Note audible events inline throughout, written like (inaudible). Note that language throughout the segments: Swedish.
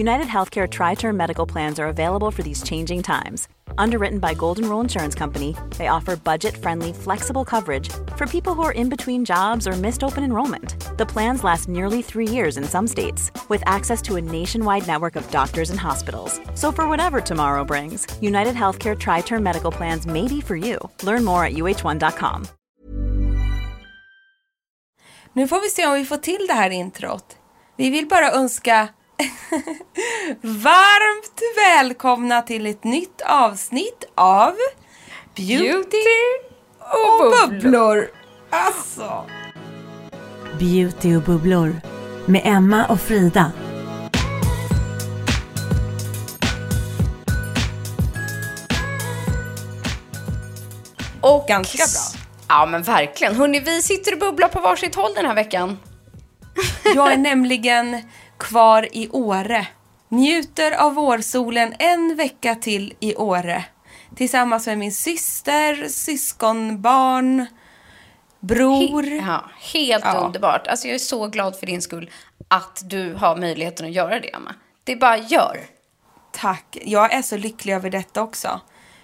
United Healthcare Tri Term Medical Plans are available for these changing times. Underwritten by Golden Rule Insurance Company, they offer budget friendly, flexible coverage for people who are in between jobs or missed open enrollment. The plans last nearly three years in some states, with access to a nationwide network of doctors and hospitals. So, for whatever tomorrow brings, United Healthcare Tri Term Medical Plans may be for you. Learn more at uh1.com. Nu får vi se om vi får till det här introt. Vi vill bara önska (laughs) varmt välkomna till ett nytt avsnitt av Beauty, och bubblor. Alltså. Beauty och bubblor med Emma och Frida. Och ganska bra. Ja, men verkligen. Hörrni, vi sitter och bubblar på varsitt håll den här veckan. Jag är nämligen kvar i Åre. Njuter av vårsolen en vecka till i Åre. Tillsammans med min syster, syskonbarn, bror. He ja, helt Ja. underbart. Alltså, jag är så glad för din skull att du har möjligheten att göra det, Emma. Det är bara gör. Tack. Jag är så lycklig över detta också.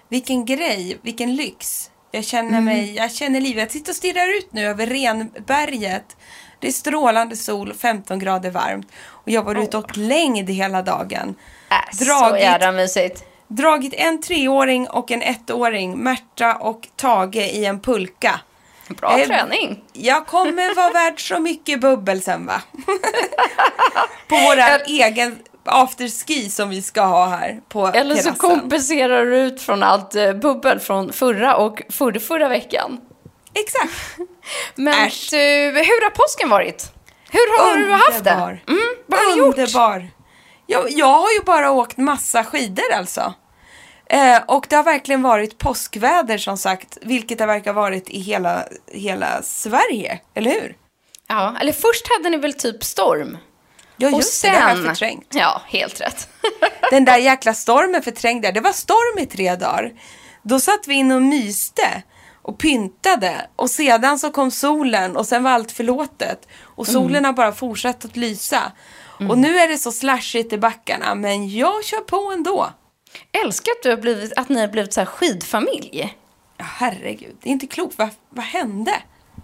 Vilken grej, vilken lyx. Jag känner mig, jag känner livet. Jag sitter och stirrar ut nu över Renberget. Det är strålande sol, 15 grader varmt. Och jag var ute och längd hela dagen. Äh, Så Dragit- jävla mysigt. Dragit en treåring och en ettåring, Märta och Tage, i en pulka. Bra Eh, träning. Jag kommer vara värd så mycket bubbel sen va? (laughs) på våra egen afterski som vi ska ha här på Eller så terrassen. kompenserar du ut från allt eh, bubbel från förra och förra, förra veckan. Exakt. (laughs) Men Äsch. du, hur har påsken varit? Hur har du haft det? Underbar. Mm, vad har du gjort? Underbar. Jag, jag har ju bara åkt massa skidor alltså. Eh, och det har verkligen varit påskväder som sagt, vilket det verkar ha varit i hela, hela Sverige, eller hur? Ja, eller först hade ni väl typ storm? Ja, och just det, det har jag förträngt. Ja, helt rätt. (laughs) Den där jäkla stormen förträngde jag. Det var storm i tre dagar. Då satt vi in och myste och pyntade och sedan så kom solen och sen var allt förlåtet. Och solen har bara fortsatt att lysa. Och nu är det så slashigt i backarna men jag kör på ändå. Älskar att, du har blivit, att ni har blivit så här skidfamilj. Ja, herregud, det är inte klokt. Vad, vad hände?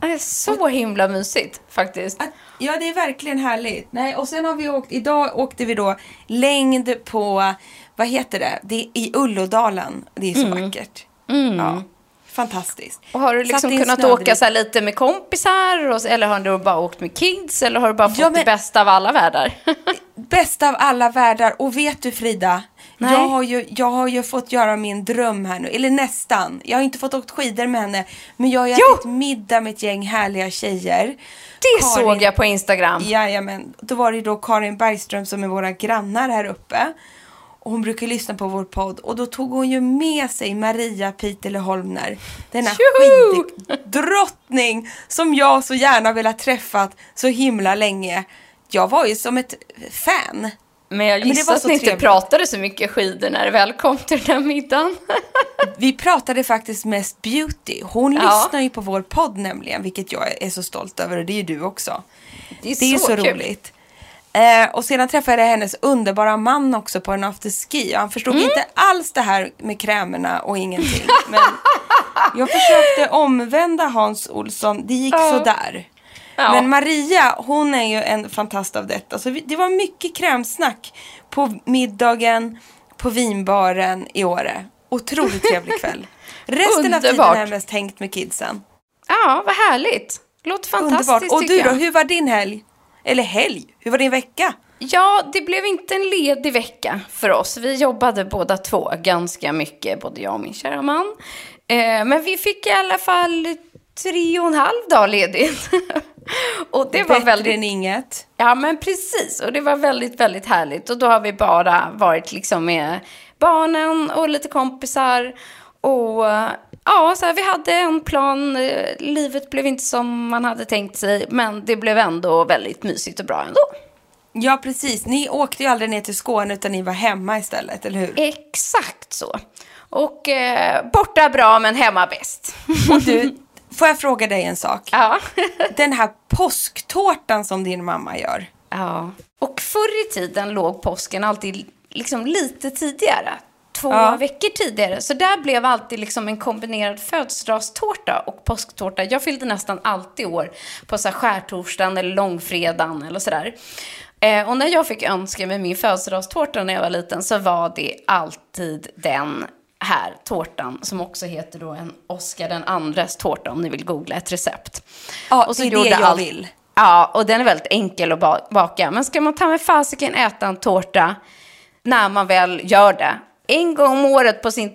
Det är så himla mysigt faktiskt. Att, ja, det är verkligen härligt. Nej, och sen har vi åkt, idag åkte vi då längd på, vad heter det, det är i Ullådalen. Det är så vackert. Ja, fantastiskt. Och har du liksom kunnat åka så här lite med kompisar? Och, eller har du bara åkt med kids? Eller har du bara fått Ja, men- det bästa av alla världar? (laughs) Bästa av alla världar. Och vet du Frida? Nej. Jag har, ju, jag har ju fått göra min dröm här nu. Eller nästan. Jag har inte fått åkt skidor med henne. Men jag har ju ätit middag med ett gäng härliga tjejer. Det Karin- såg jag på Instagram. Jajamän. Då var det ju då Karin Bergström som är våra grannar här uppe. Och hon brukar lyssna på vår podd. Och då tog hon ju med sig Maria Pitele Holmner. Denna skiddrottning som jag så gärna velat träffat så himla länge. Jag var ju som ett fan. Men jag det gissar var att så ni inte pratade så mycket skidor när det väl kom till den här middagen. (laughs) Vi pratade faktiskt mest beauty. Hon Ja. lyssnar ju på vår podd nämligen, vilket jag är så stolt över och det är ju du också. Det är, Det är så, kul. roligt. Eh, och sedan träffade jag hennes underbara man också på en afterski. Och han förstod Mm. inte alls det här med krämerna och ingenting. Men Jag försökte omvända Hans Olsson, det gick sådär. Ja. Men Maria, hon är ju en fantast av detta. Så det var mycket krämsnack på middagen, på vinbaren i Åre. Otroligt trevlig kväll. Resten av tiden har jag mest hängt med kidsen. Ja, vad härligt. Låter fantastiskt Underbart. Och du då, hur var din helg? Eller helg, hur var din vecka? Ja, det blev inte en ledig vecka för oss. Vi jobbade båda två ganska mycket, både jag och min kära man. Eh, men vi fick i alla fall tre och en halv dag ledigt. (laughs) och det var Bättre väldigt... än inget. Ja, men precis. Och det var väldigt, väldigt härligt. Och då har vi bara varit liksom med barnen och lite kompisar. Och ja, så här, vi hade en plan. Eh, Livet blev inte som man hade tänkt sig, men det blev ändå väldigt mysigt och bra ändå. Ja, precis. Ni åkte ju aldrig ner till Skåne utan ni var hemma istället, eller hur? Exakt så. Och eh, borta bra, men hemma bäst. Och du, får jag fråga dig en sak? ja. (laughs) Den här påsktårtan som din mamma gör. ja. Och förr i tiden låg påsken alltid liksom lite tidigare. Två Ja. veckor tidigare. Så där blev alltid liksom en kombinerad födelsedagstårta och påsktårta. Jag fyllde nästan alltid år på så här skärtorsdagen eller långfredagen eller sådär. Eh, och när jag fick önska mig min födelsedagstårta när jag var liten så var det alltid den här tårtan som också heter då en Oscar den andres tårta om ni vill googla ett recept. Ja, Och så det är gjorde det jag allt- vill. Ja, och den är väldigt enkel att ba- baka. Men ska man ta med fasiken äta en tårta när man väl gör det, en gång om året på sin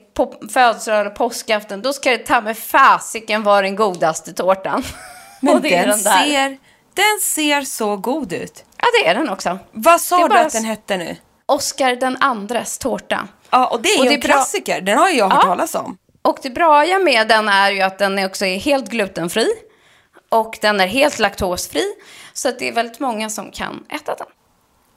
födelsedag eller påskafton, då ska det ta med fasiken vara den godaste tårtan. (laughs) Men och det är den, den där. ser, den ser så god ut. Ja, det är den också. Vad sa du att den hette nu? Oscar den andres tårta. Ja, och det är Och ju det en klassiker. Den har ju jag hört Ja. talas om. Och det bra med den är ju att den också är helt glutenfri. Och den är helt laktosfri. Så att det är väldigt många som kan äta den.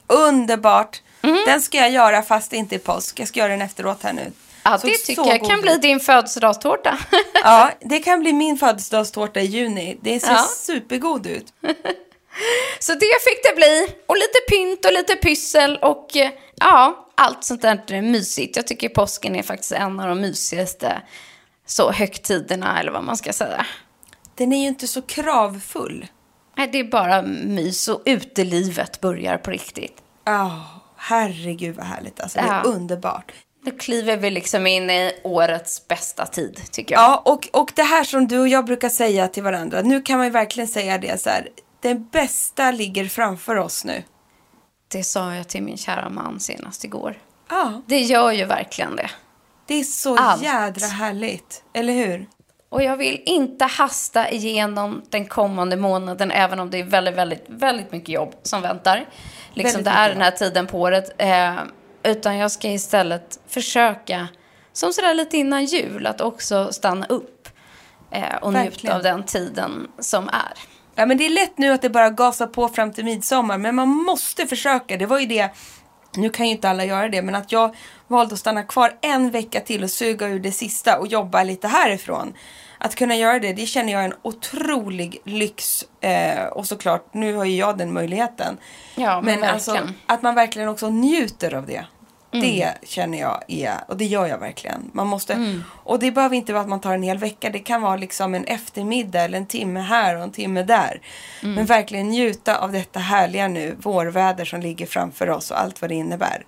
Underbart. Mm. Den ska jag göra fast det inte är påsk. Jag ska göra den efteråt här nu. Ja, Såg det så tycker jag kan bli din födelsedagstårta. (laughs) Ja, det kan bli min födelsedagstårta i juni. Det ser Ja. supergod ut. (laughs) Så det fick det bli. Och lite pynt och lite pyssel och eh, ja, allt sånt där är mysigt. Jag tycker påsken är faktiskt en av de mysigaste så högtiderna, eller vad man ska säga. Den är ju inte så kravfull. Nej, det är bara mys och utelivet börjar på riktigt. Ja, herregud vad härligt. Alltså, det är Ja. underbart. Nu kliver vi liksom in i årets bästa tid, tycker jag. Ja, och, och det här som du och jag brukar säga till varandra. Nu kan man verkligen säga det så här. Det bästa ligger framför oss nu. Det sa jag till min kära man senast igår. Ja, Det gör ju verkligen det. det är så Allt. jädra härligt. Eller hur? Och jag vill inte hasta igenom den kommande månaden, även om det är väldigt, väldigt, väldigt mycket jobb som väntar. Liksom det är den här tiden på året. Eh, utan jag ska istället försöka, som sådär lite innan jul, att också stanna upp. Eh, och njuta Verkligen. av den tiden som är. Ja, men det är lätt nu att det bara gasar på fram till midsommar. Men man måste försöka. Det var ju det. Nu kan ju inte alla göra det. Men att jag valde att stanna kvar en vecka till och suga ur det sista och jobba lite härifrån. Att kunna göra det, det känner jag är en otrolig lyx. Eh, och såklart, nu har ju jag den möjligheten. Ja, men alltså, verkligen. att man verkligen också njuter av det. Mm. Det känner jag är, och det gör jag verkligen. Man måste, Mm. och det behöver inte vara att man tar en hel vecka. Det kan vara liksom en eftermiddag eller en timme här och en timme där. Mm. Men verkligen njuta av detta härliga nu, vårväder som ligger framför oss och allt vad det innebär.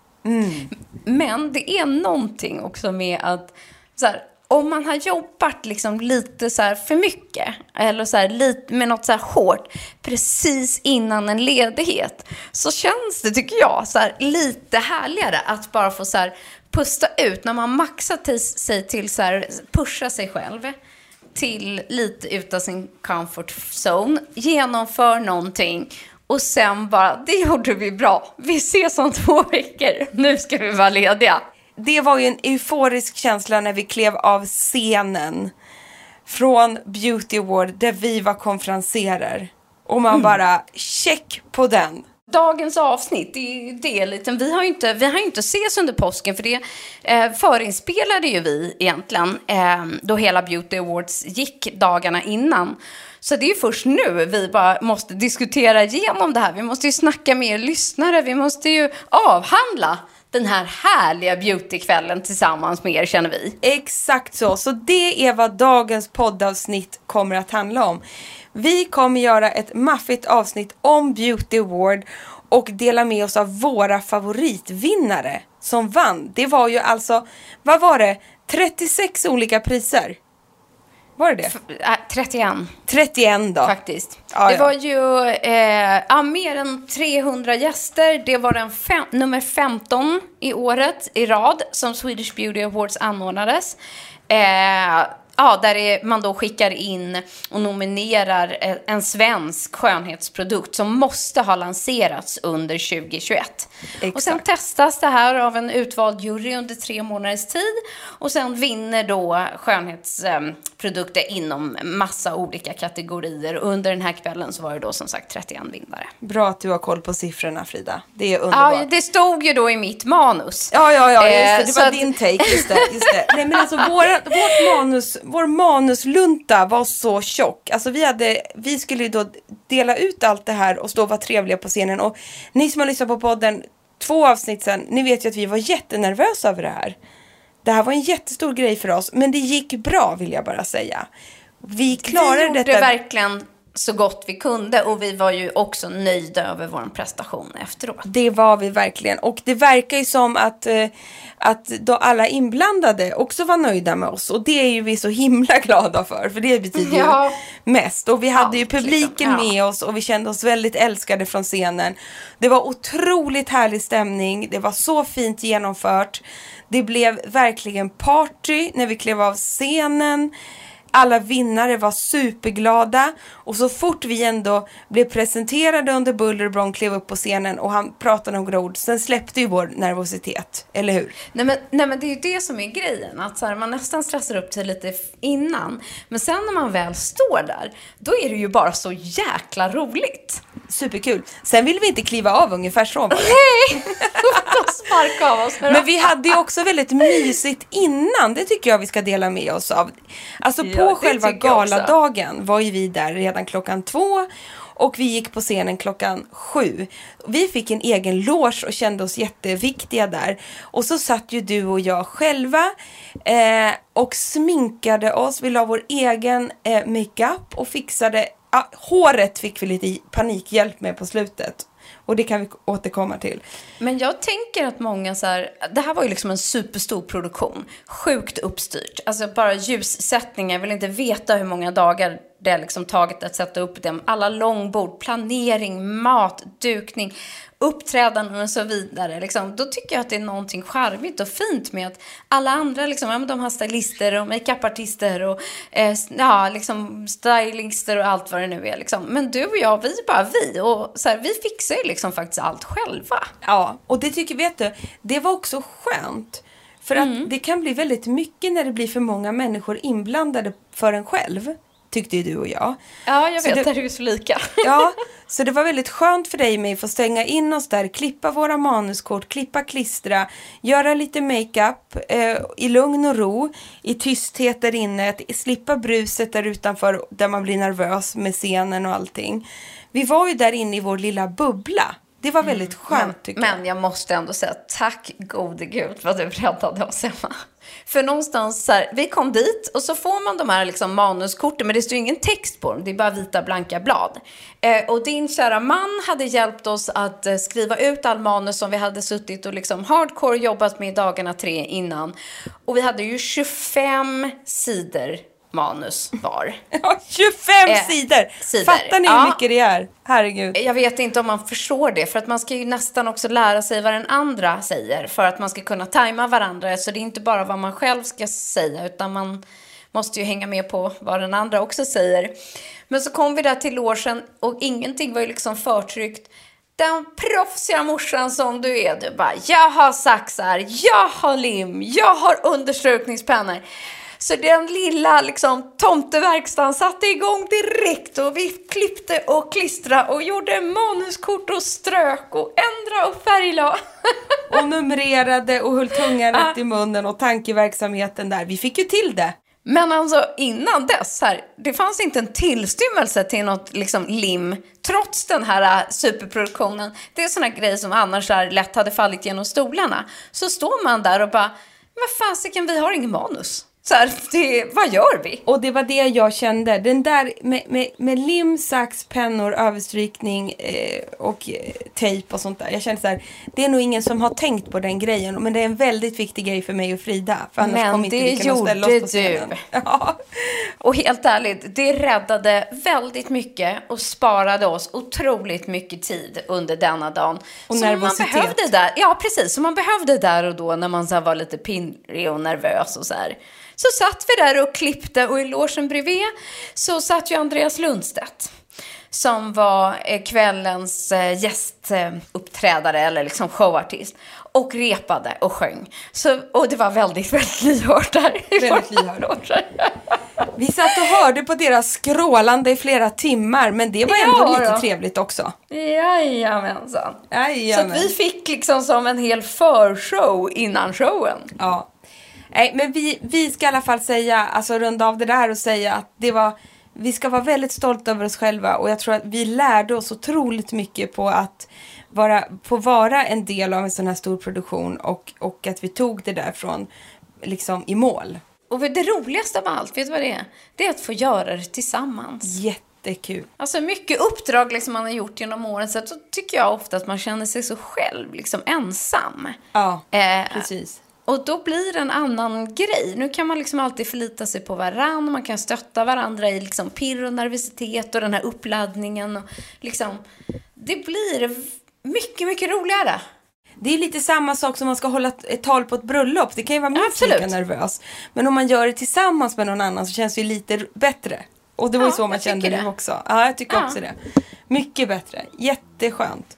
Men det är någonting också med att så här, om man har jobbat liksom lite så här för mycket eller så här, lite med något så här hårt precis innan en ledighet så känns det, tycker jag, så här, lite härligare att bara få så här, pusta ut när man maxat till, sig till så här, pusha sig själv till lite utav sin comfort zone, genomför någonting och sen bara, det gjorde vi bra. Vi ses om två veckor. Nu ska vi vara lediga. Det var ju en euforisk känsla när vi klev av scenen från Beauty Award där vi var konferenserer. Och man bara, check på den. Dagens avsnitt, det är det lite. Vi har ju inte, vi har ju inte ses under påsken för det eh, förinspelade ju vi egentligen eh, då hela Beauty Awards gick dagarna innan. Så det är ju först nu vi bara måste diskutera igenom det här. Vi måste ju snacka med er lyssnare. Vi måste ju avhandla den här härliga beautykvällen tillsammans med er känner vi. Exakt så. Så det är vad dagens poddavsnitt kommer att handla om. Vi kommer göra ett maffigt avsnitt om Beauty Award och dela med oss av våra favoritvinnare som vann. Det var ju alltså, vad var det, 36 olika priser? Var det det? Äh, 31 31 då. faktiskt. Ja, det ja. var ju eh, ja, mer än 300 gäster. Det var den fem, nummer 15 i året i rad som Swedish Beauty Awards anordnades. Eh, Ja, där är, man då skickar in och nominerar eh, en svensk skönhetsprodukt som måste ha lanserats under 2021. Och sen Exakt. testas det här av en utvald jury under tre månaders tid och sen vinner då skönhetsprodukter inom massa olika kategorier. Under den här kvällen så var det då som sagt 31 vinnare. Bra att du har koll på siffrorna Frida. Det är underbart. Ja, det stod ju då i mitt manus. Ja, ja, ja, just det. Eh, Det så var att- din take. Just det, just det. Nej, men alltså våra, vårt manus, vår manuslunta var så tjock. Alltså vi hade, vi skulle ju då dela ut allt det här och stå och vara trevliga på scenen. Och ni som har lyssnat på podden två avsnitt sen, ni vet ju att vi var jättenervösa över det här. Det här var en jättestor grej för oss, men det gick bra vill jag bara säga. Vi klarade vi gjorde detta. verkligen så gott vi kunde och vi var ju också nöjda över vår prestation efteråt. Det var vi verkligen. Och det verkar ju som att, eh, att då alla inblandade också var nöjda med oss. Och det är ju vi så himla glada för. För det betyder Ja. ju mest. Och vi hade ju Allt, liksom. publiken Ja. med oss och vi kände oss väldigt älskade från scenen. Det var otroligt härlig stämning. Det var så fint genomfört. Det blev verkligen party när vi klev av scenen. Alla vinnare var superglada och så fort vi ändå blev presenterade under buller och bång klev upp på scenen och han pratade några ord, sen släppte ju vår nervositet, eller hur? Nej men, nej men det är ju det som är grejen, att så här, man nästan stressar upp sig lite innan. Men sen när man väl står där, då är det ju bara så jäkla roligt. Superkul. Sen ville vi inte kliva av ungefär så det. Nej! (laughs) (laughs) Då sparka av oss. Men vi hade ju också väldigt mysigt innan, det tycker jag vi ska dela med oss av. Alltså på själva galadagen var ju vi där redan klockan två och vi gick på scenen klockan sju. Vi fick en egen loge och kände oss jätteviktiga där. Och så satt ju du och jag själva eh, och sminkade oss. Vi la vår egen eh, makeup och fixade, ah, håret fick vi lite panikhjälp med på slutet. Och det kan vi återkomma till. Men jag tänker att många så här, det här var ju liksom en superstor produktion. Sjukt uppstyrt. Alltså bara ljussättningar, jag vill inte veta hur många dagar det liksom tagit att sätta upp dem. Alla långbord, planering, mat, dukning, uppträdanden och så vidare. Liksom. Då tycker jag att det är någonting charmigt och fint med att alla andra, liksom, ja, de har stylister och makeupartister och eh, ja, liksom, stylister och allt vad det nu är. Liksom. Men du och jag, vi är bara vi. Och så här, vi fixar ju liksom faktiskt allt själva. Ja, och det tycker vet du, det var också skönt. För Mm. att det kan bli väldigt mycket när det blir för många människor inblandade för en själv. Tyckte ju du och jag. Ja, jag Så vet. det- Det är ju så lika. (laughs) Ja, (laughs) så det var väldigt skönt för dig och mig att få stänga in oss där, klippa våra manuskort, klippa, klistra, göra lite makeup eh, i lugn och ro, i tysthet där inne, att slippa bruset där utanför där man blir nervös med scenen och allting. Vi var ju där inne i vår lilla bubbla. Det var väldigt skönt tycker jag. Mm. Men jag måste ändå säga tack gode gud vad du räddade oss Emma. För någonstans så här, vi kom dit och så får man de här liksom manuskorten men det står ingen text på dem, det är bara vita blanka blad. Eh, och din kära man hade hjälpt oss att eh, skriva ut all manus som vi hade suttit och liksom hardcore jobbat med dagarna tre innan. Och vi hade ju 25 sidor manus var. (laughs) Ja, 25 Eh, sidor! sidor. Fattar ni Ja. hur mycket det är? Herregud. Jag vet inte om man förstår det, för att man ska ju nästan också lära sig vad den andra säger för att man ska kunna tajma varandra. Så det är inte bara vad man själv ska säga, utan man måste ju hänga med på vad den andra också säger. Men så kom vi där till logen och ingenting var ju liksom förtryckt. Den proffsiga morsan som du är, du bara, jag har saxar, jag har lim, jag har understrukningspennor. Så den lilla liksom, tomteverkstan satte igång direkt och vi klippte och klistrade och gjorde manuskort och strök och ändrade och färglade. (laughs) Och numrerade och höll tungan rätt i munnen och tankeverksamheten där. Vi fick ju till det. Men alltså innan dess, här, det fanns inte en tillstymmelse till något liksom, lim, trots den här äh, superproduktionen. Det är såna grejer som annars här, lätt hade fallit genom stolarna. Så står man där och bara, vad fasiken, vi har ingen manus. Så här, det, vad gör vi? Och det var det jag kände. Den där med, med, med lim, sax, pennor, överstrykning eh, och eh, tejp och sånt där. Jag kände så här, det är nog ingen som har tänkt på den grejen. Men det är en väldigt viktig grej för mig och Frida. För annars Men kommer inte det vi kunna ställa gjorde oss på scenen. du. (laughs) Ja. Och helt ärligt, det räddade väldigt mycket och sparade oss otroligt mycket tid under denna dagen. Och som man nervositet. behövde där, ja precis, som man behövde där och då när man så var lite pinrig och nervös och så här. Så satt vi där och klippte och i logen bredvid så satt ju Andreas Lundstedt som var eh, kvällens eh, gästuppträdare eller liksom showartist och repade och sjöng. Så, och det var väldigt, (laughs) väldigt lyhört där. Väldigt lyhört. (laughs) Vi satt och hörde på deras skrålande i flera timmar. Men det var ändå Ja, lite då. trevligt också. Jajamensan. Så att Jajamän. vi fick liksom som en hel förshow innan showen. Ja. Nej, men vi, vi ska i alla fall säga, alltså runda av det där och säga att det var, vi ska vara väldigt stolta över oss själva och jag tror att vi lärde oss otroligt mycket på att vara, få vara en del av en sån här stor produktion och, och att vi tog det därifrån liksom i mål. Och det roligaste av allt, vet du vad det är? Det är att få göra det tillsammans. Jättekul. Alltså mycket uppdrag liksom man har gjort genom åren så, så tycker jag ofta att man känner sig så själv, liksom ensam. Ja, Eh, precis. Och då blir det en annan grej. Nu kan man liksom alltid förlita sig på varandra, man kan stötta varandra i liksom pirr och nervositet och den här uppladdningen. Och liksom, det blir mycket, mycket roligare. Det är lite samma sak som man ska hålla ett tal på ett bröllop. Det kan ju vara minst lika nervös. Men om man gör det tillsammans med någon annan så känns det ju lite bättre. Och det var ju Ja, så man kände tycker nu det. också. Ja, jag tycker Ja. också det. Mycket bättre. Jätteskönt.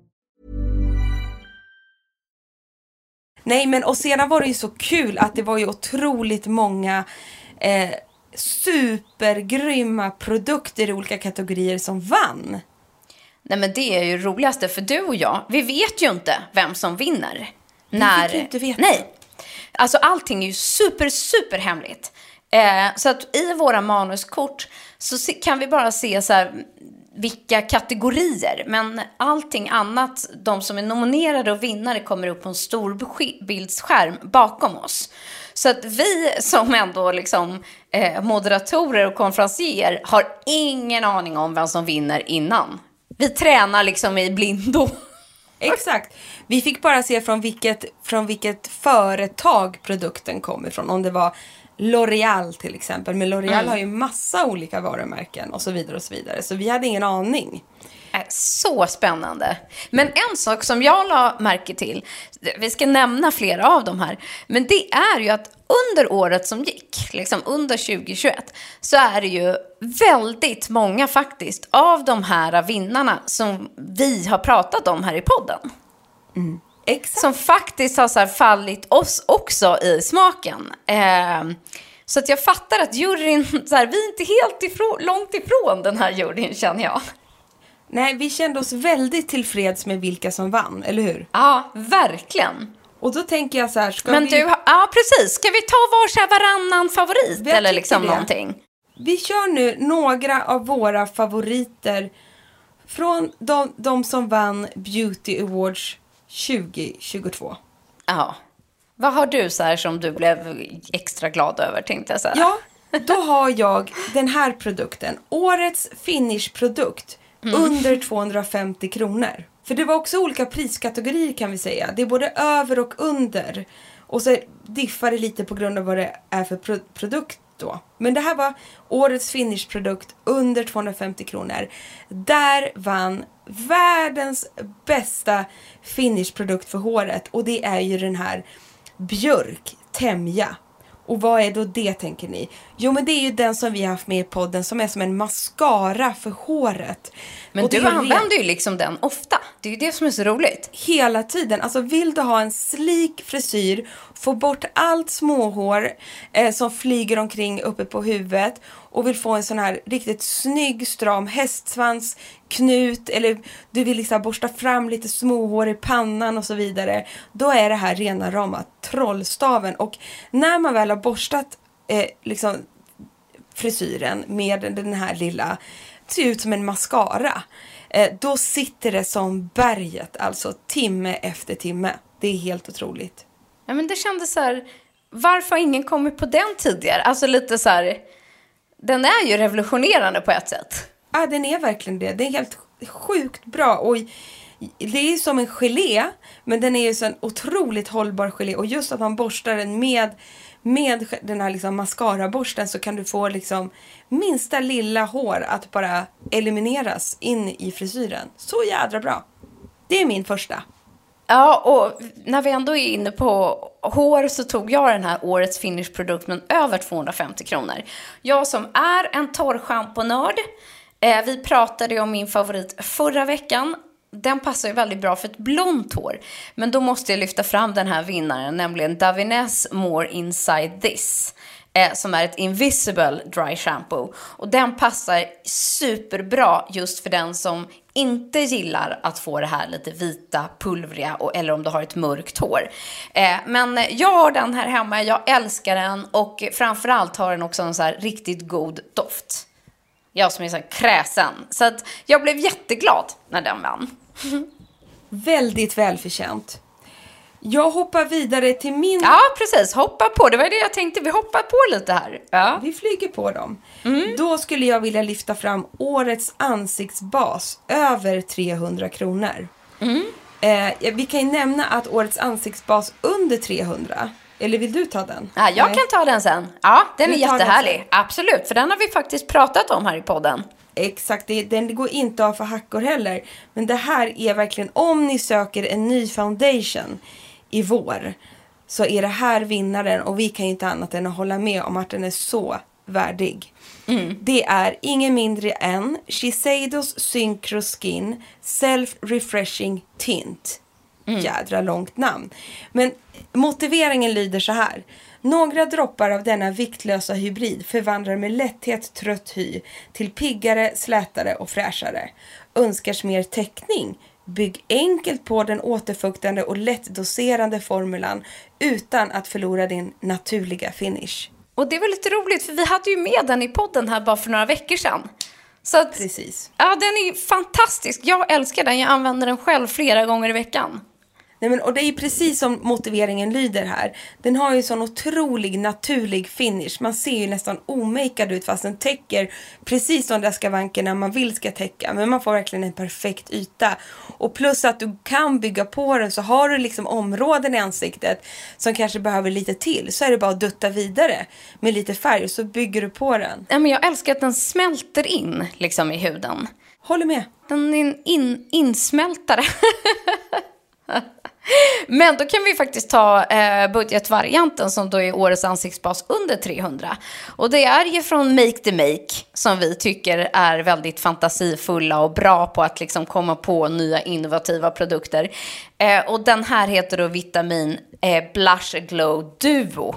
Nej, men och sedan var det ju så kul att det var ju otroligt många eh, supergrymma produkter i olika kategorier som vann. Nej men det är ju roligaste, för du och jag, vi vet ju inte vem som vinner. Vi när... fick ju inte veta. Nej. Alltså allting är ju super, super hemligt. Eh, så att i våra manuskort så kan vi bara se så här vilka kategorier. Men allting annat, de som är nominerade och vinnare kommer upp på en stor bildskärm bakom oss. Så att vi som ändå liksom eh, moderatorer och konferencier har ingen aning om vem som vinner innan. Vi tränar liksom i blindo. (laughs) Exakt. Vi fick bara se från vilket, från vilket företag produkten kom ifrån. Om det var L'Oreal till exempel. Men L'Oreal Mm. har ju massa olika varumärken och så vidare och så vidare. Så vi hade ingen aning. Äh, Så spännande. Men en sak som jag la märke till, vi ska nämna flera av dem här, men det är ju att under året som gick, liksom under 2021, så är det ju väldigt många faktiskt av de här vinnarna som vi har pratat om här i podden. Exakt. Som faktiskt har så fallit oss också i smaken. Eh, så att jag fattar att juryn, (laughs) så här, vi är inte helt ifrån, långt ifrån den här juryn känner jag. Nej, vi kände oss väldigt tillfreds med vilka som vann, eller hur? Ja, verkligen. Och då tänker jag så här, ska Men vi... du, ja precis. Ska vi ta var så här varannan favorit Jag eller liksom det. någonting? Vi kör nu några av våra favoriter från de, de som vann Beauty Awards 2022. Ja. Vad har du så här som du blev extra glad över tänkte jag säga? Ja, då har jag den här produkten. Årets finish-produkt. Under 250 kronor. För det var också olika priskategorier kan vi säga. Det är både över och under. Och så diffar det lite på grund av vad det är för pro- produkt då. Men det här var årets finish-produkt under 250 kronor. Där vann världens bästa finish-produkt för håret. Och det är ju den här Björk Temja. Och vad är då det tänker ni? Jo men det är ju den som vi har haft med i podden som är som en mascara för håret. Men Och du använder ju liksom den ofta. Det är ju det som är så roligt. hela tiden. Alltså vill du ha en slik frisyr, få bort allt småhår eh, som flyger omkring uppe på huvudet och vill få en sån här riktigt snygg stram hästsvans, knut eller du vill liksom borsta fram lite småhår i pannan och så vidare. Då är det här rena rama trollstaven och när man väl har borstat eh, liksom frisyren med den här lilla, ser ut som en mascara. Eh, då sitter det som berget, alltså timme efter timme. Det är helt otroligt. Ja, men det kändes så här, varför har ingen kommit på den tidigare? Alltså lite så här, den är ju revolutionerande på ett sätt. Ja, den är verkligen det. Det är helt sjukt bra. Och det är ju som en gelé, men den är ju så en otroligt hållbar gelé. Och just att man borstar den med, med den här liksom mascaraborsten så kan du få liksom minsta lilla hår att bara elimineras in i frisyren. Så jädra bra. Det är min första. Ja, och när vi ändå är inne på hår så tog jag den här årets finishprodukt med över 250 kronor. Jag som är en torrschamponörd, eh, vi pratade ju om min favorit förra veckan. Den passar ju väldigt bra för ett blont hår. Men då måste jag lyfta fram den här vinnaren, nämligen Davines More Inside This. Eh, som är ett invisible dry shampoo. Och den passar superbra just för den som inte gillar att få det här lite vita, pulvriga och, eller om du har ett mörkt hår. Eh, men jag har den här hemma, jag älskar den och framförallt har den också en så här riktigt god doft. Jag som är så här kräsen. Så att jag blev jätteglad när den vann. Väldigt välförtjänt. Jag hoppar vidare till min... Ja, precis. Hoppa på. Det var det jag tänkte. Vi hoppar på lite här. Ja. Vi flyger på dem. Då skulle jag vilja lyfta fram årets ansiktsbas över 300 kronor. Eh, ja, vi kan ju nämna att årets ansiktsbas under 300, eller vill du ta den? Ja, jag Nej. kan ta den sen. Ja, den Du är den jättehärlig. sen. Absolut, för den har vi faktiskt pratat om här i podden. Exakt, det, den går inte av för hackor heller. Men det här är verkligen, om ni söker en ny foundation i vår så är det här vinnaren och vi kan ju inte annat än att hålla med om att den är så värdig. Det är ingen mindre än Shiseidos Synchro Skin Self Refreshing Tint. Jädra långt namn. Men motiveringen lyder så här. Några droppar av denna viktlösa hybrid förvandlar med lätthet trött hy till piggare, slätare och fräschare. Önskars mer täckning? Bygg enkelt på den återfuktande och lättdoserande formulan utan att förlora din naturliga finish. Och det var lite roligt, för vi hade ju med den i podden här bara för några veckor sedan. Så att, Precis. ja, den är fantastisk. Jag älskar den. Jag använder den själv flera gånger i veckan. Nej, men, och det är precis som motiveringen lyder här. Den har ju sån otrolig naturlig finish. Man ser ju nästan omakead ut fast den täcker precis de där skavankerna man vill ska täcka. Men man får verkligen en perfekt yta. Och plus att du kan bygga på den så har du liksom områden i ansiktet som kanske behöver lite till. Så är det bara att dutta vidare med lite färg så bygger du på den. Ja, men jag älskar att den smälter in liksom i huden. Håller med. Den är en in, insmältare. (laughs) Men då kan vi faktiskt ta eh, budgetvarianten som då är årets ansiktsbas under 300. Och det är ju från Make the Make som vi tycker är väldigt fantasifulla och bra på att liksom komma på nya innovativa produkter. Eh, och den här heter då Vitamin eh, Blush Glow Duo.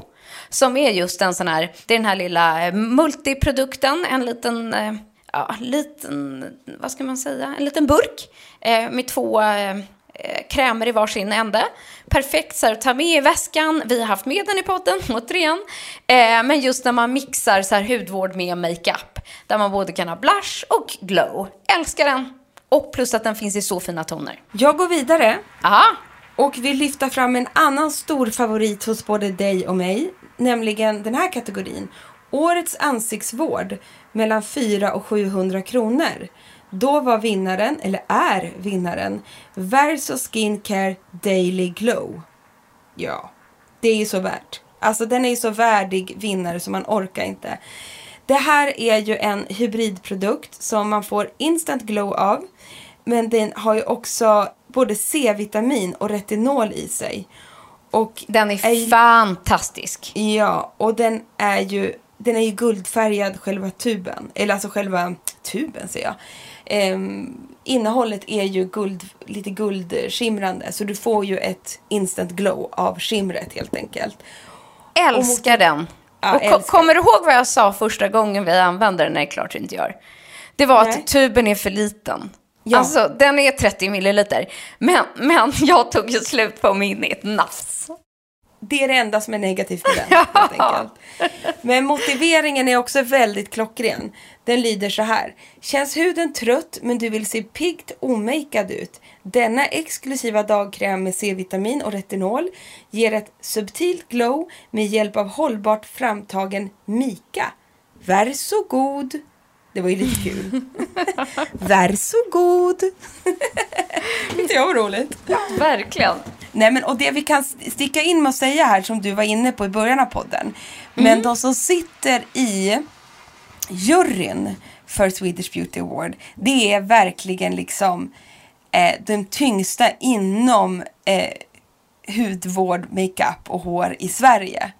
Som är just en sån här, det är den här lilla eh, multiprodukten, en liten eh, ja, liten, vad ska man säga, en liten burk eh, med två eh, krämer i varsin ände. Perfekt så här, att ta med i väskan. Vi har haft med den i podden, (laughs) återigen. Eh, men just när man mixar så här, hudvård med makeup. Där man både kan ha blush och glow. Älskar den. Och plus att den finns i så fina toner. Jag går vidare. Aha. Och vill lyfta fram en annan stor favorit hos både dig och mig. Nämligen den här kategorin. Årets ansiktsvård mellan 400 och 700 kronor. Då var vinnaren, eller är vinnaren, Verso Skincare Daily Glow. Ja, det är ju så värt. Alltså den är ju så värdig vinnare så man orkar inte. Det här är ju en hybridprodukt som man får instant glow av. Men den har ju också både C-vitamin och retinol i sig. Och den är, är fantastisk. Ja, och den är ju den är ju guldfärgad själva tuben. Eller alltså själva tuben säger jag. Um, innehållet är ju guld, lite guldskimrande så du får ju ett instant glow av skimret helt enkelt. Älskar mot... den. Ja, och älskar. kommer du ihåg vad jag sa första gången vi använde den? Nej, klart du inte gör. Det var Nej. att tuben är för liten. Ja. Alltså, den är 30 milliliter. Men, men jag tog ju slut på min i ett nafs. Det är det enda som är negativt med den. (laughs) Ja. Men motiveringen är också väldigt klockren. Den lyder så här. Känns huden trött men du vill se piggt omakead ut? Denna exklusiva dagkräm med C-vitamin och retinol ger ett subtilt glow med hjälp av hållbart framtagen Mika. Varsågod! Det var ju lite kul. (laughs) Varsågod! (laughs) Inte jag var roligt? Ja, verkligen. Nej men och det vi kan sticka in med att säga här som du var inne på i början av podden. Men mm. de som sitter i juryn för Swedish Beauty Award. Det är verkligen liksom eh, de tyngsta inom eh, hudvård, makeup och hår i Sverige.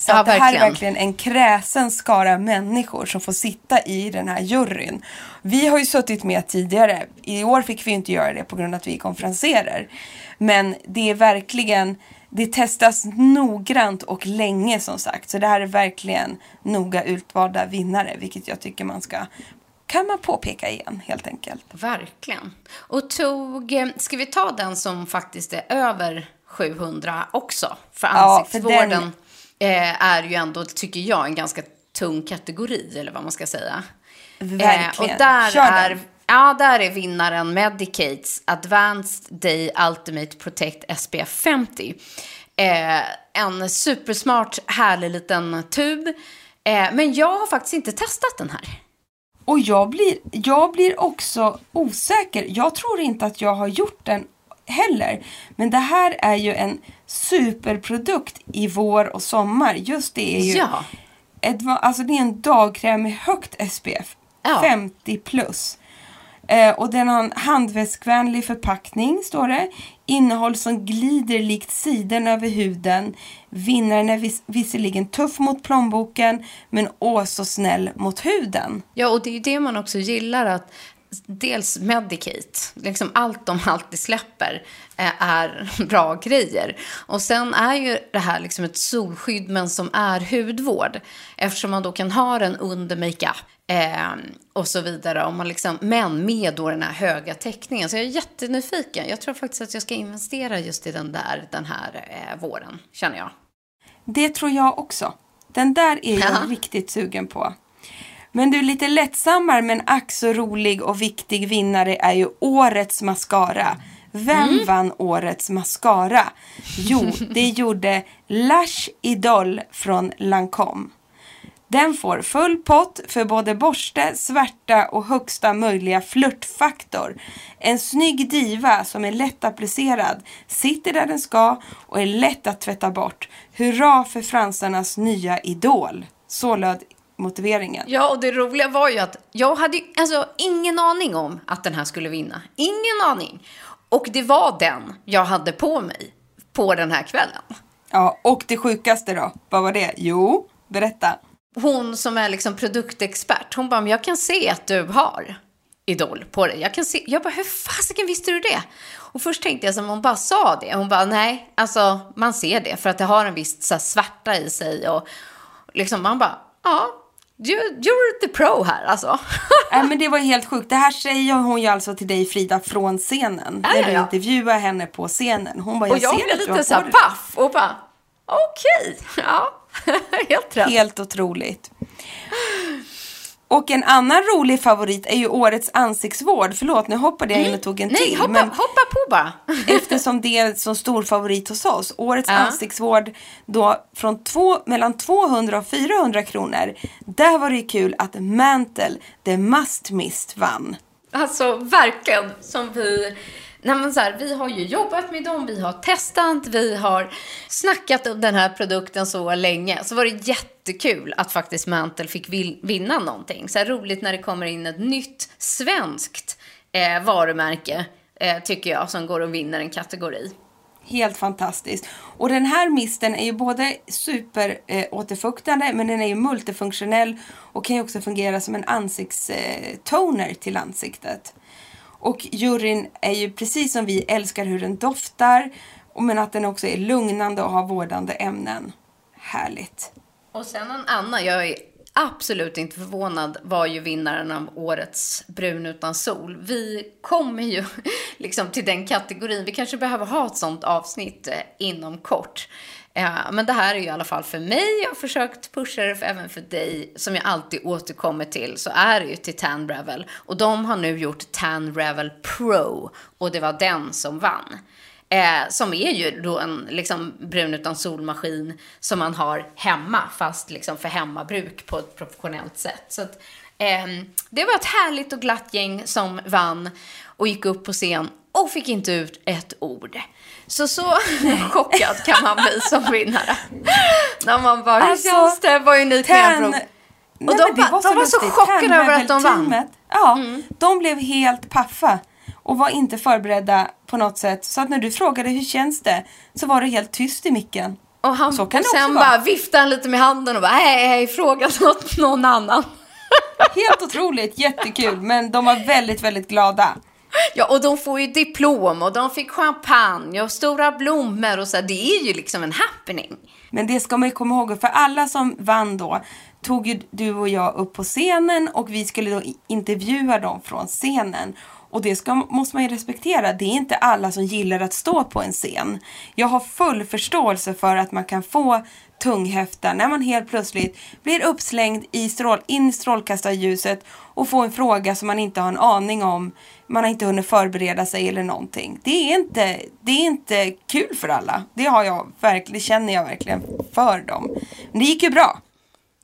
Så ja, det här är verkligen en kräsen skara människor som får sitta i den här juryn. Vi har ju suttit med tidigare. I år fick vi inte göra det på grund av att vi är konferenserer. Men det är verkligen, det testas noggrant och länge som sagt. Så det här är verkligen noga utvalda vinnare, vilket jag tycker man ska kan man påpeka igen helt enkelt. Verkligen. Och tog, ska vi ta den som faktiskt är över 700 också? För ansiktsvården. Ja, för den eh, är ju ändå, tycker jag, en ganska tung kategori, eller vad man ska säga. Verkligen. Eh, och där Kör är, den. ja, där är vinnaren Medicates Advanced Day Ultimate Protect SPF 50. Eh, en supersmart, härlig liten tub. Eh, men jag har faktiskt inte testat den här. Och jag blir, jag blir också osäker. Jag tror inte att jag har gjort den heller. Men det här är ju en superprodukt i vår och sommar. Just det är ju ja. ett, alltså det är en dagkräm med högt SPF. Ja. 50 plus. Eh, och den har en handväskvänlig förpackning, står det. Innehåll som glider likt siden över huden. Vinnaren är vis visserligen tuff mot plånboken, men åh så snäll mot huden. Ja, och det är ju det man också gillar, att dels Medicate, liksom allt de alltid släpper eh, är (laughs) bra grejer. Och sen är ju det här liksom ett solskydd men som är hudvård. Eftersom man då kan ha den under makeup eh, och så vidare. Om man liksom, men med då den här höga täckningen. Så jag är jättenyfiken. Jag tror faktiskt att jag ska investera just i den där den här eh, våren, känner jag. Det tror jag också. Den där är jag ja. riktigt sugen på. Men du, lite lättsammare men ack så rolig och viktig vinnare är ju årets mascara. Vem mm. vann årets mascara? Jo, (laughs) det gjorde Lush Idol från Lancome. Den får full pott för både borste, svärta och högsta möjliga flörtfaktor. En snygg diva som är lätt applicerad, sitter där den ska och är lätt att tvätta bort. Hurra för fransarnas nya idol. Så löd motiveringen. Ja, och det roliga var ju att jag hade alltså ingen aning om att den här skulle vinna. Ingen aning. Och det var den jag hade på mig på den här kvällen. Ja, och det sjukaste då, vad var det? Jo, berätta. Hon som är liksom produktexpert, hon bara, men jag kan se att du har Idol på dig. Jag kan se, jag bara, hur fasiken visste du det? Och först tänkte jag som hon bara sa det. Hon bara, nej, alltså man ser det för att det har en viss så här, svärta i sig och liksom man bara, ja, you, you're the pro här alltså. (laughs) Nej, men det var helt sjukt. Det här säger hon ju alltså till dig Frida från scenen. Ja, när du ja. intervjuar henne på scenen. Hon bara, och jag, ser blev lite så här på dig. paff och bara, okej, (laughs) ja, (laughs) helt rätt. Helt otroligt. Och en annan rolig favorit är ju årets ansiktsvård. Förlåt, nu hoppade jag in och tog en Mm. Nej, till. hoppa, men hoppa på bara. (laughs) eftersom det är så stor favorit hos oss. Årets Ja. ansiktsvård då från två, mellan 200 och 400 kronor. Där var det ju kul att Mantle, The Must Mist vann. Alltså verkligen som vi... Nej, men så här, vi har ju jobbat med dem, vi har testat, vi har snackat om den här produkten så länge. Så var det jättekul att faktiskt Mantle fick vinna någonting. Så här roligt när det kommer in ett nytt svenskt eh, varumärke, eh, tycker jag, som går och vinner en kategori. Helt fantastiskt. Och den här misten är ju både superåterfuktande eh, men den är ju multifunktionell och kan ju också fungera som en ansiktstoner eh, till ansiktet. Och juryn är ju precis som vi älskar hur den doftar men att den också är lugnande och har vårdande ämnen. Härligt. Och sen en annan, jag är absolut inte förvånad, var ju vinnaren av årets Brun utan sol. Vi kommer ju (laughs) liksom till den kategorin. Vi kanske behöver ha ett sånt avsnitt eh, inom kort. Eh, men det här är ju i alla fall för mig. Jag har försökt pusha det för, även för dig, som jag alltid återkommer till, så är det ju till Tan Revel. Och de har nu gjort Tan Revel Pro och det var den som vann. Eh, som är ju då en liksom, brun utan solmaskin som man har hemma, fast liksom för hemmabruk på ett professionellt sätt. Så att, eh, det var ett härligt och glatt gäng som vann och gick upp på scen och fick inte ut ett ord. Så så (laughs) chockad kan man bli som vinnare. När man bara, hur Alltså, känns det? Vad är ni Ten- Och Nej, de, det bara- de var så chockade över att de vann. Mm. Ten-Rebel-teamet, Ja, de blev helt paffa och var inte förberedda på något sätt. Så att när du frågade hur känns det så var det helt tyst i micken. Och, han, Så kan och sen bara viftade han lite med handen och bara, hej, hej, fråga något, någon annan. Helt otroligt, jättekul. Men de var väldigt, väldigt glada. Ja, och de får ju diplom och de fick champagne och stora blommor och så. här. Det är ju liksom en happening. Men det ska man ju komma ihåg, för alla som vann då tog ju du och jag upp på scenen och vi skulle då intervjua dem från scenen. Och det ska, måste man ju respektera. Det är inte alla som gillar att stå på en scen. Jag har full förståelse för att man kan få tunghäfta när man helt plötsligt blir uppslängd i strål, in i strålkastarljuset och får en fråga som man inte har en aning om. Man har inte hunnit förbereda sig eller någonting. Det är inte, det är inte kul för alla. Det, har jag verkligen, det känner jag verkligen för dem. Men det gick ju bra.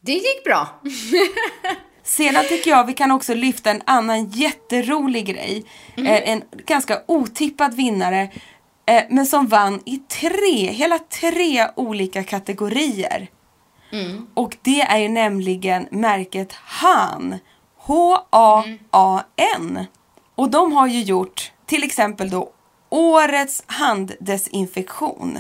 Det gick bra. (laughs) Sedan tycker jag vi kan också lyfta en annan jätterolig grej. Eh, en ganska otippad vinnare. Eh, men som vann i tre, hela tre olika kategorier. Och det är ju nämligen märket Han. H-A-A-N. Och de har ju gjort till exempel då Årets handdesinfektion.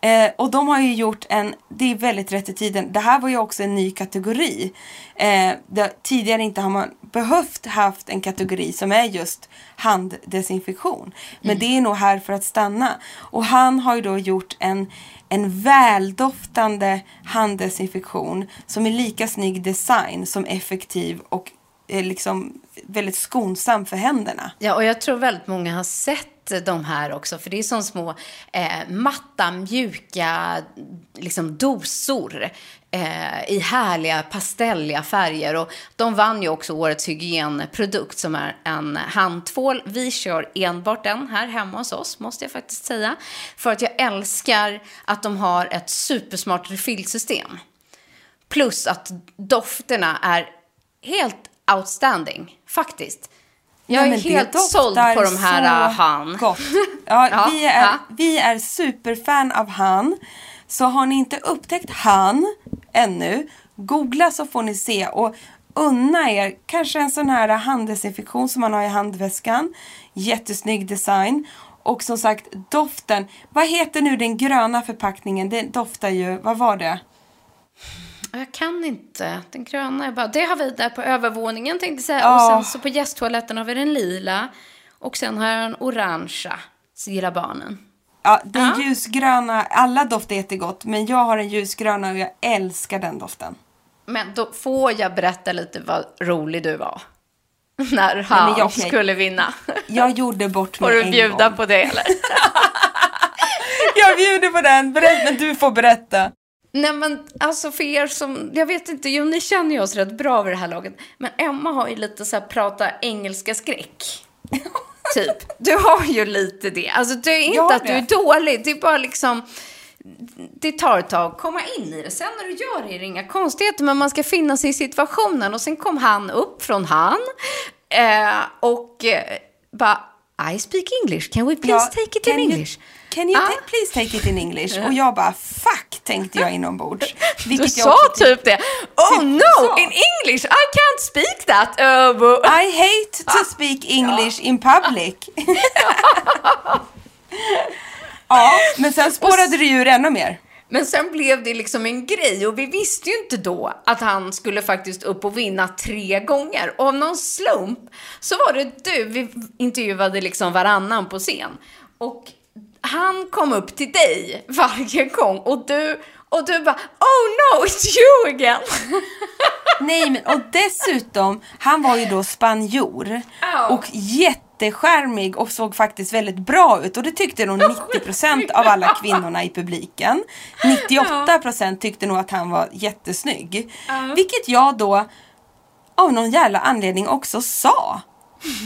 Eh, och de har ju gjort en, det är väldigt rätt i tiden, det här var ju också en ny kategori. Eh, det, tidigare inte har man behövt haft en kategori som är just handdesinfektion. Men det är nog här för att stanna. Och han har ju då gjort en, en väldoftande handdesinfektion som är lika snygg design som effektiv och eh, liksom väldigt skonsam för händerna. Ja, och jag tror väldigt många har sett de här också, för det är som små eh, matta, mjuka liksom dosor eh, i härliga pastelliga färger. Och de vann ju också årets hygienprodukt som är en handtvål. Vi kör enbart den här hemma hos oss, måste jag faktiskt säga. För att jag älskar att de har ett supersmart refillsystem. Plus att dofterna är helt outstanding, faktiskt. Jag Nej, är helt såld på de här uh, han. Gott. (laughs) Ja, Ja, vi, är, ja. vi är superfan av han. Så har ni inte upptäckt han ännu, Googla så får ni se och unna er kanske en sån här handelsinfektion som man har i handväskan. Jättesnygg design. Och som sagt doften. Vad heter nu den gröna förpackningen? Den doftar ju, vad var det? Jag kan inte. Den gröna är bara... Det har vi där på övervåningen tänkte jag säga. Ja. Och sen så på gästtoaletten har vi den lila. Och sen har jag den orangea. Så gillar barnen. Ja, den ljusgröna, alla doftar jättegott men jag har en ljusgröna och jag älskar den doften. Men då får jag berätta lite vad rolig du var. (laughs) När han jag- skulle vinna. Jag gjorde bort Får mig du en bjuda gång. på det eller? (laughs) Jag bjuder på den, Berätta, men du får berätta. Nej men alltså för er som, jag vet inte, jo ni känner ju oss rätt bra vid det här laget. Men Emma har ju lite så här prata engelska skräck. (laughs) typ. Du har ju lite det. Alltså det är inte att du är dålig, det är bara liksom det tar ett tag att komma in i det. Sen när du gör det är det inga konstigheter, men man ska finna sig i situationen. Och sen kom han upp från han eh, och eh, bara I speak English, can we please Ja, take it in English? Can you Ah. please take it in English? Och jag bara fuck tänkte jag inombords. Du Vilket jag sa också typ det. Oh Typ no, in English, I can't speak that. Uh, I hate to speak English in public. (laughs) ja, men sen spårade det ju ur ännu mer. Men sen blev det liksom en grej och vi visste ju inte då att han skulle faktiskt upp och vinna tre gånger. Och av någon slump så var det du, vi intervjuade liksom varannan på scen. Och han kom upp till dig varje gång och du, och du bara Oh no, it's you again! (laughs) Nej, men och dessutom, han var ju då spanjor Ja. och jätteskärmig och såg faktiskt väldigt bra ut och det tyckte nog 90% av alla kvinnorna i publiken. 98% tyckte nog att han var jättesnygg. Vilket jag då av någon jävla anledning också sa.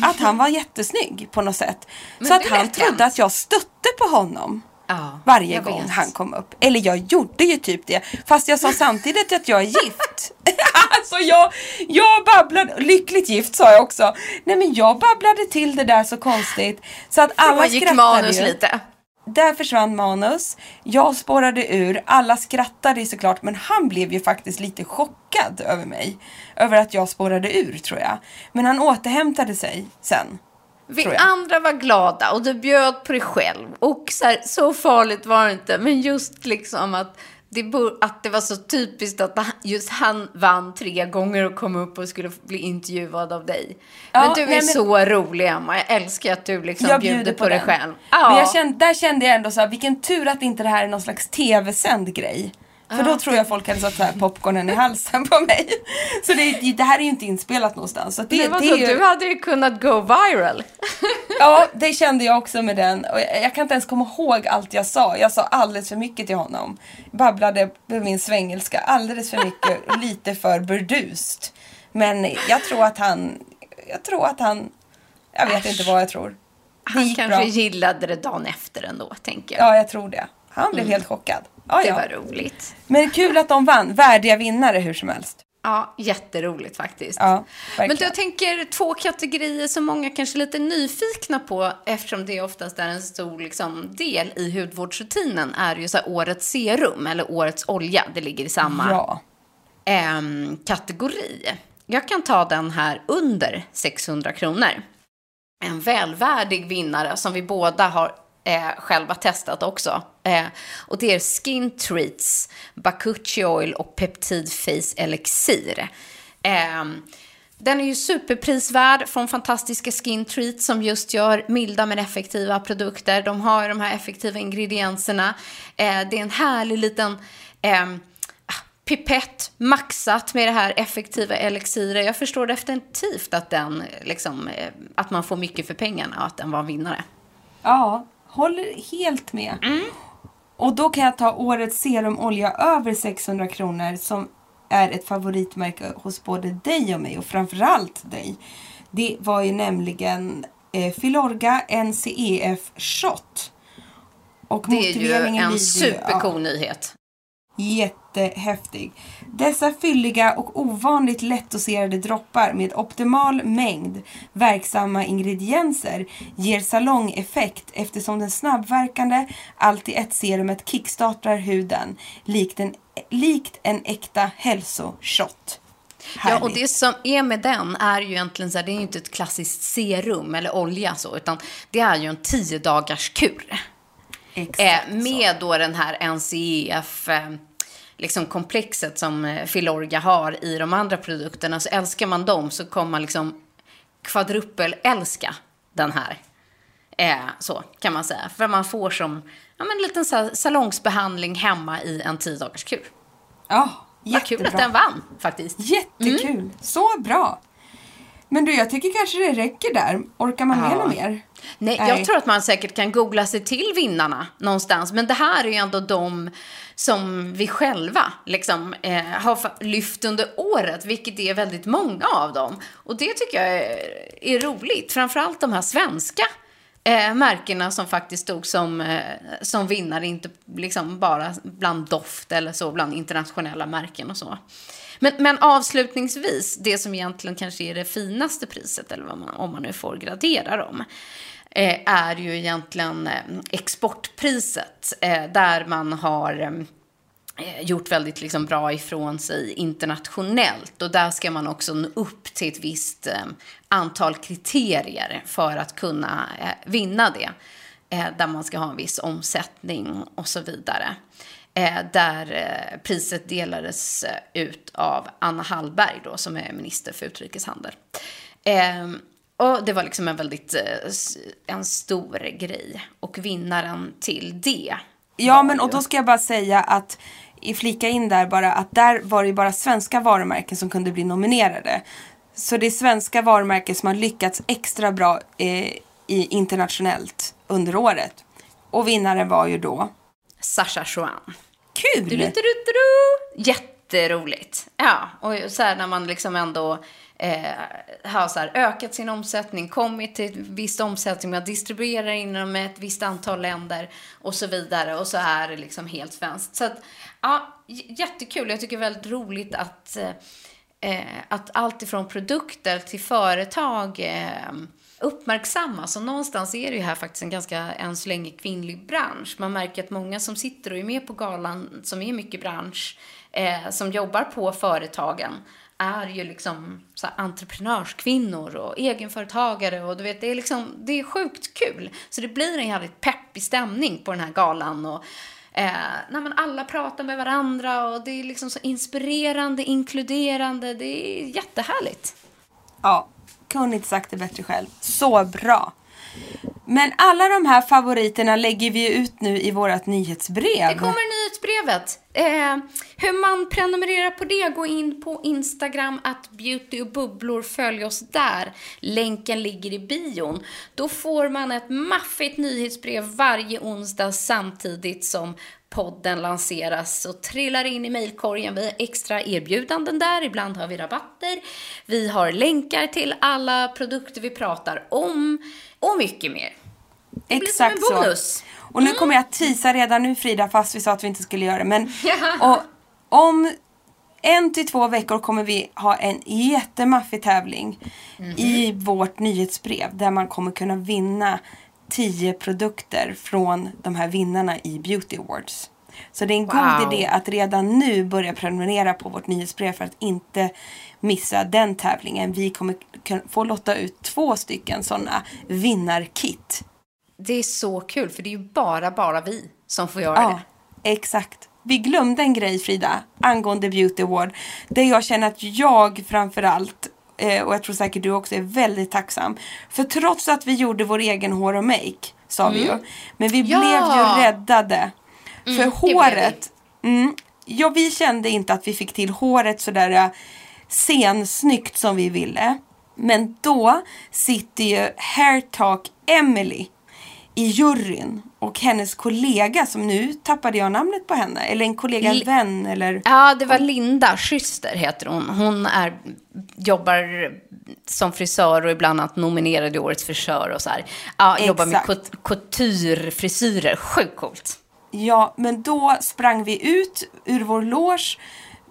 Att han var jättesnygg på något sätt. Men Så att han trodde att jag stötte på honom. Ja, Varje gång vet. han kom upp. Eller jag gjorde ju typ det. Fast jag sa samtidigt att jag är gift. (laughs) alltså jag, jag babblade, lyckligt gift sa jag också. Nej men jag babblade till det där så konstigt. Så att alla Alla gick skrattade manus ju. lite. Där försvann manus. Jag spårade ur. Alla skrattade såklart. Men han blev ju faktiskt lite chockad över mig. Över att jag spårade ur tror jag. Men han återhämtade sig sen. Vi andra var glada och du bjöd på dig själv. Och så, här, så farligt var det inte. Men just liksom att det, att det var så typiskt att just han vann tre gånger och kom upp och skulle bli intervjuad av dig. Ja, men du är nej, men- så rolig, Emma. Jag älskar att du liksom jag bjuder på, dig den. själv. Ja. Men jag kände, där kände jag ändå så här, vilken tur att inte det här är någon slags tv-sänd grej. För då tror jag folk hade satt så här popcornen i halsen på mig. Så det, det här är ju inte inspelat någonstans. Så det, Men vadå, det är ju, du hade ju kunnat go viral. (laughs) Ja, det kände jag också med den. Och jag, jag kan inte ens komma ihåg allt jag sa. Jag sa alldeles för mycket till honom. Babblade med min svengelska alldeles för mycket och lite för burdust. Men jag tror att han, jag tror att han, jag vet inte vad jag tror. Han kanske bra. gillade det dagen efter ändå, tänker jag. Ja, jag tror det. Han blev helt chockad. Ja, det ja. var roligt. Men kul att de vann. Värdiga vinnare hur som helst. Ja, jätteroligt faktiskt. Ja, Men jag tänker två kategorier som många kanske är lite nyfikna på eftersom det oftast är en stor liksom, del i hudvårdsrutinen är ju så här, årets serum eller årets olja. Det ligger i samma Ja. ehm, kategori. Jag kan ta den här under 600 kronor. En välvärdig vinnare som vi båda har eh, själva testat också. Eh, och det är Skin Treats, Bakuchi Oil och Peptid Face Elixir. Eh, den är ju superprisvärd från fantastiska Skin Treats som just gör milda men effektiva produkter. De har ju de här effektiva ingredienserna. Eh, det är en härlig liten eh, ah, pipett maxat med det här effektiva elixiret. Jag förstår definitivt att, den, liksom, eh, att man får mycket för pengarna och att den var vinnare. Ja, håller helt med. Och då kan jag ta årets serumolja över 600 kronor som är ett favoritmärke hos både dig och mig och framförallt dig. Det var ju nämligen eh, Filorga NCEF Shot. Och Det är ju en supercool nyhet. Jättehäftig. Dessa fylliga och ovanligt lättdoserade droppar med optimal mängd verksamma ingredienser ger salongeffekt eftersom den snabbverkande allt i ett serumet kickstartar huden likt en, likt en äkta hälsoshot. Ja, och det som är med den är ju egentligen så här, det är ju inte ett klassiskt serum eller olja så, utan det är ju en tio dagars kur. Exakt eh, med då den här NCEF eh, liksom komplexet som eh, Filorga har i de andra produkterna. Så älskar man dem så kommer man liksom kvadrupel-älska den här. Eh, så kan man säga. För man får som ja, men en liten så salongsbehandling hemma i en tio dagars kur. Ja, Vad kul att den vann faktiskt. Jättekul. Mm. Så bra. Men du, jag tycker kanske det räcker där. Orkar man med Ja. något mer? Nej, jag tror att man säkert kan googla sig till vinnarna någonstans. Men det här är ju ändå de som vi själva liksom, eh, har lyft under året, vilket är väldigt många av dem. Och det tycker jag är, är roligt. Framförallt de här svenska eh, märkena som faktiskt stod som, eh, som vinnare, inte liksom bara bland doft eller så, bland internationella märken och så. Men, men avslutningsvis, det som egentligen kanske är det finaste priset, eller vad man, om man nu får gradera dem, Eh, är ju egentligen eh, exportpriset, eh, där man har eh, gjort väldigt liksom, bra ifrån sig internationellt. Och där ska man också nå upp till ett visst eh, antal kriterier för att kunna eh, vinna det. Där man ska ha en viss omsättning och så vidare. Där priset delades ut av Anna Hallberg då, som är minister för utrikeshandel. Ehm, och det var liksom en väldigt eh, en stor grej. Och vinnaren till det Ja, men och då ska jag bara säga att i flika in där bara att där var det ju bara svenska varumärken som kunde bli nominerade. Så det är svenska varumärken som har lyckats extra bra eh, i internationellt under året. Och vinnaren var ju då Sasha Joan. Kul! Du, du, du. Jätteroligt. Ja, och så här när man liksom ändå eh, har så här ökat sin omsättning, kommit till ett visst omsättning, man distribuerar inom ett visst antal länder och så vidare. Och så är det liksom helt svenskt. Så att, ja, jättekul. Jag tycker det är väldigt roligt att, eh, eh, att allt ifrån produkter till företag eh, uppmärksammas. Och någonstans är det ju här faktiskt en ganska, än så länge, kvinnlig bransch. Man märker att många som sitter och är med på galan, som är mycket bransch, eh, som jobbar på företagen, är ju liksom så här, entreprenörskvinnor och egenföretagare och du vet, det är liksom, det är sjukt kul. Så det blir en jävligt peppig stämning på den här galan och Eh, nej, alla pratar med varandra och det är liksom så inspirerande, inkluderande. Det är jättehärligt. Ja, kunde inte sagt det bättre själv. Så bra! Men alla de här favoriterna lägger vi ju ut nu i vårt nyhetsbrev. Det kommer nyhetsbrevet. Eh, hur man prenumererar på det, gå in på Instagram, att beauty och bubblor, följ oss där. Länken ligger i bion. Då får man ett maffigt nyhetsbrev varje onsdag samtidigt som podden lanseras och trillar in i mejlkorgen. Vi har extra erbjudanden där, ibland har vi rabatter. Vi har länkar till alla produkter vi pratar om och mycket mer. Det blir som en Exakt så. bonus. Och nu kommer jag att tisa redan nu Frida, fast vi sa att vi inte skulle göra det. Men och, om en till två veckor kommer vi ha en jättemaffig tävling Mhm. i vårt nyhetsbrev. Där man kommer kunna vinna 10 produkter från de här vinnarna i Beauty Awards. Så det är en Wow. god idé att redan nu börja prenumerera på vårt nyhetsbrev för att inte missa den tävlingen. Vi kommer få lotta ut två stycken sådana vinnarkit. Det är så kul, för det är ju bara, bara vi som får göra Ja, det. exakt. Vi glömde en grej Frida angående Beauty Award. Där jag känner att jag framförallt eh, och jag tror säkert du också är väldigt tacksam. För trots att vi gjorde vår egen hår och make, sa vi ju. Men vi Mm. Ja. blev ju räddade. För Mm, blev håret, mm, ja vi kände inte att vi fick till håret sådär eh, scensnyggt som vi ville. Men då sitter ju Hair Talk Emily i juryn och hennes kollega som nu tappade jag namnet på henne. Eller en kollega, en vän eller... Ja, det var Linda Schüster heter hon. Hon är, jobbar som frisör och är bland annat nominerad i Årets frisör och så här. Ja, jobbar med couture-frisyrer. Sjukt coolt. Ja, men då sprang vi ut ur vår loge.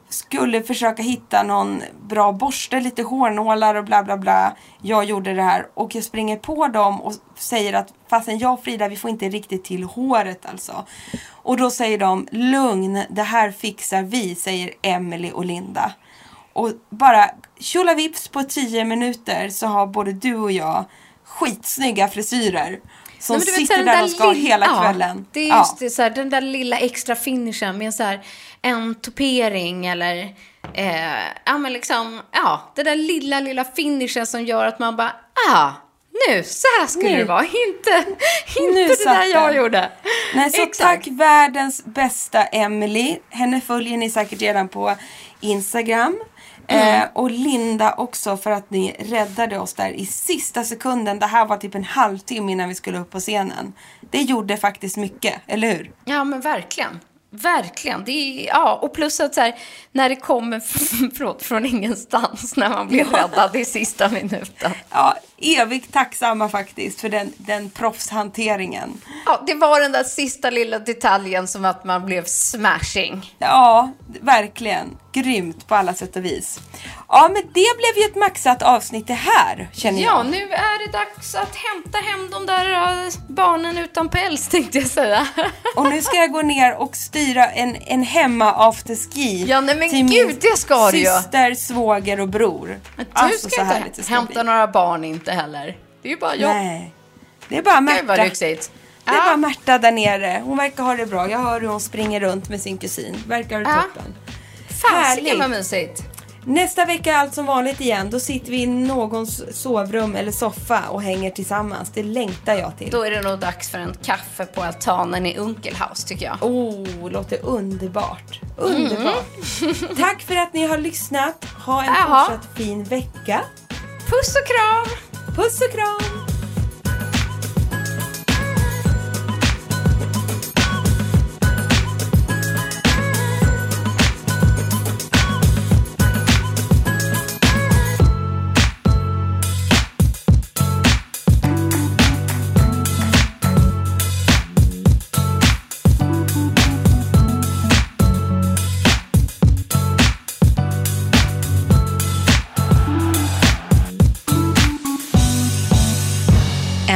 Skulle försöka hitta någon bra borste, lite hårnålar och bla bla bla. Jag gjorde det här och jag springer på dem och säger att fastän jag och Frida, vi får inte riktigt till håret alltså. Och då säger de, lugn, det här fixar vi, säger Emily och Linda. Och bara vips på tio minuter så har både du och jag skitsnygga frisyrer. Som Nej, sitter den där och ska lill- hela ja, kvällen. Det är Ja. just det, så här, den där lilla extra finishen med så här, en topering eller eh, ja, men liksom, ja, det där lilla, lilla finishen som gör att man bara, ah, nu, så här skulle Nu. det vara. Inte, Nu inte det satt där jag den. gjorde. Nej, så Exakt. tack världens bästa Emily. Henne följer ni säkert redan på Instagram. Mm. Eh, och Linda också för att ni räddade oss där i sista sekunden. Det här var typ en halvtimme innan vi skulle upp på scenen. Det gjorde faktiskt mycket, eller hur? Ja, men verkligen. Verkligen. Det är, ja, och plus att så här, när det kommer (laughs) förlåt, från ingenstans, när man blir räddad i sista minuten. Ja, evigt tacksamma faktiskt för den, den proffshanteringen. Ja, det var den där sista lilla detaljen som att man blev smashing. Ja, verkligen. Grymt på alla sätt och vis. Ja, men det blev ju ett maxat avsnitt det här, känner jag. Ja, nu är det dags att hämta hem de där äh, barnen utan päls, (laughs) tänkte jag säga. Och nu ska jag gå ner och styra en, en hemma afterski. Ja, nej men till min gud, det ska du syster, svåger och bror. Men du Alltså, ska inte hämta bli. några barn inte heller. Det är ju bara jag. Nej. Det är bara Gud vad Märta. lyxigt. Det är Ja. bara Märta där nere. Hon verkar ha det bra. Jag hör hur hon springer runt med sin kusin. Verkar ha det Ja. toppen. Fasiken vad mysigt. Nästa vecka är allt som vanligt igen. Då sitter vi i någons sovrum eller soffa och hänger tillsammans. Det längtar jag till. Då är det nog dags för en kaffe på altanen i Unkelhaus tycker jag. Oh, låter underbart. Underbart. Tack för att ni har lyssnat. Ha en Jaha. fortsatt fin vecka. Puss och kram! Puss och kram!